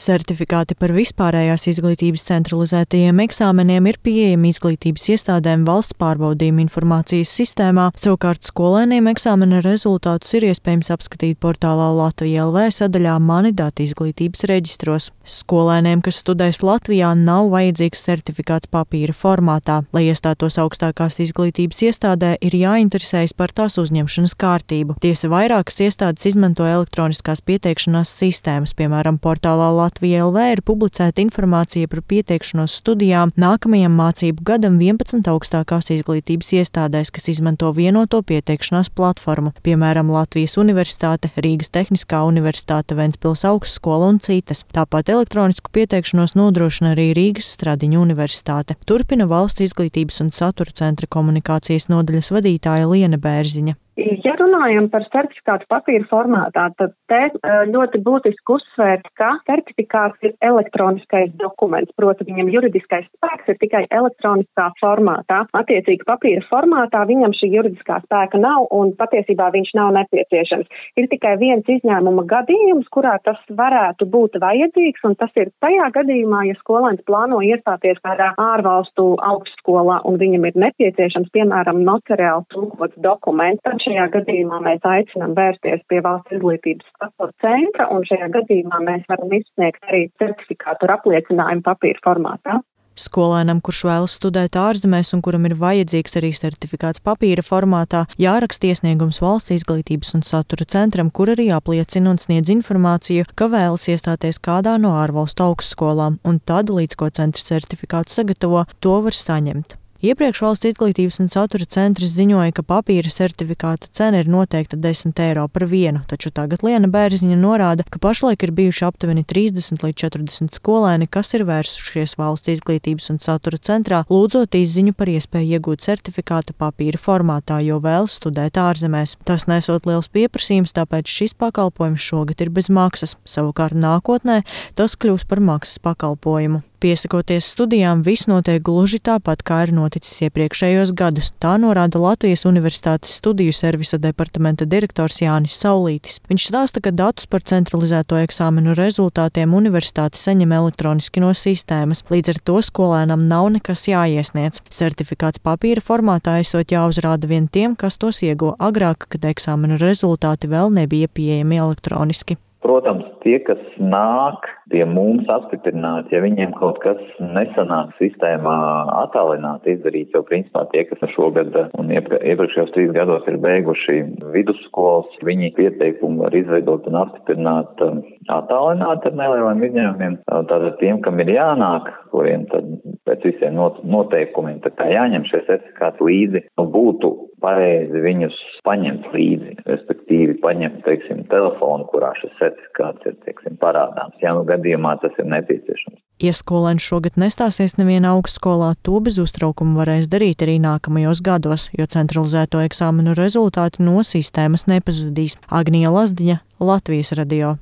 Certifikāti par vispārējās izglītības centralizētajiem eksāmeniem ir pieejami izglītības iestādēm valsts pārbaudījuma informācijas sistēmā, savukārt skolēniem eksāmena rezultātus ir iespējams apskatīt portālā Latvija LV sadaļā Mani dati izglītības reģistros. Skolēniem, kas studēs Latvijā, nav vajadzīgs certifikāts papīra formātā. Lai iestātos augstākās izglītības iestādē, ir jāinteresējas par tās uzņemšanas kārtību. Tiesa vairākas iestādes izmanto elektroniskās pieteikšanās sistēmas, piemēram, portālā Latvija LV ir publicēta informācija par pieteikšanos studijām nākamajam mācību gadam 11 augstākās izglītības iestādēs, kas izmanto vienoto pieteikšanās platformu, piemēram, Latvijas Universitāte, Rīgas Tehniskā Universitāte, Ventspils augstskola un citas. Tāpat elektronisku pieteikšanos nodrošina arī Rīgas Stradiņu Universitāte. Turpina valsts izglītības un satura centra komunikācijas nodaļas vadītāja Liena Bērziņa. Ja runājam par certifikātu papīra formātā, tad te ļoti būtiski uzsvērt, ka certifikāts ir elektroniskais dokuments, proti viņam juridiskais spēks ir tikai elektroniskā formātā. Attiecīgi papīra formātā viņam šī juridiskā spēka nav un patiesībā viņš nav nepieciešams. Ir tikai viens izņēmuma gadījums, kurā tas varētu būt vajadzīgs, un tas ir tajā gadījumā, ja skolēns plāno iestāties kādā ārvalstu augstskolā un viņam ir nepieciešams, piemēram, notariāli tulkots dokuments šajā gadījumā mēs aicinām vērsties pie valsts izglītības satura centra, un šajā gadījumā mēs varam izsniegt arī certifikātu ar apliecinājumu papīra formātā. Skolēnam, kurš vēlas studēt ārzemēs un kuram ir vajadzīgs arī certifikāts papīra formātā, jāraksta iesniegums valsts izglītības un satura centram, kur arī apliecina un sniedz informāciju, ka vēlas iestāties kādā no ārvalstu augstskolām, un tad, līdz ko centrs certifikātu sagatavo, to var saņemt. Iepriekš valsts izglītības un satura centrs ziņoja, ka papīra certifikāta cena ir noteikta 10 eiro par vienu, taču tagad Liena Bērziņa norāda, ka pašlaik ir bijuši aptuveni 30 līdz 40 skolēni, kas ir vērsušies valsts izglītības un satura centrā, lūdzot izziņu par iespēju iegūt certifikātu papīra formātā, jo vēlas studēt ārzemēs. Tas nesot liels pieprasījums, tāpēc šis pakalpojums šogad ir bez maksas. Savukārt nākotnē tas kļūs par maksas pakalpojumu. Piesakoties studijām, viss notiek gluži tāpat, kā ir noticis iepriekšējos gadus. Tā norāda Latvijas Universitātes studiju servisa departamenta direktors Jānis Saulītis. Viņš stāsta, ka datus par centralizēto eksāmenu rezultātiem universitāte saņem elektroniski no sistēmas, līdz ar to skolēnam nav nekas jāiesniedz. Certifikāts papīra formātā esot jāuzrāda vien tiem, kas tos ieguva agrāk, kad eksāmenu rezultāti vēl nebija pieejami elektroniski. Protams, tie, kas nāk pie mums apstiprināt, ja viņiem kaut kas nesanāk sistēmā attālināt izdarīt, jo principā tie, kas šogad un iepriekšējos trīs gados ir beiguši vidusskolas, viņi pieteikumu var izveidot un apstiprināt um, attālināt ar nelieliem izņēmumiem. Tātad tiem, kam ir jānāk, kuriem tad pēc visiem noteikumiem tā kā jāņem šie certifikāti līdzi, nu, būtu pareizi viņus paņemt līdzi, respektīvi paņemt, teiksim, telefonu, kurā šis certifikāts ir, teiksim, parādāms. Ja nu gadījumā tas ir nepieciešams. Ja skolēns šogad nestāsies nevienā augstskolā, to bez uztraukuma varēs darīt arī nākamajos gados, jo centralizēto eksāmenu rezultāti no sistēmas nepazudīs. Agnija Lazdiņa, Latvijas radio.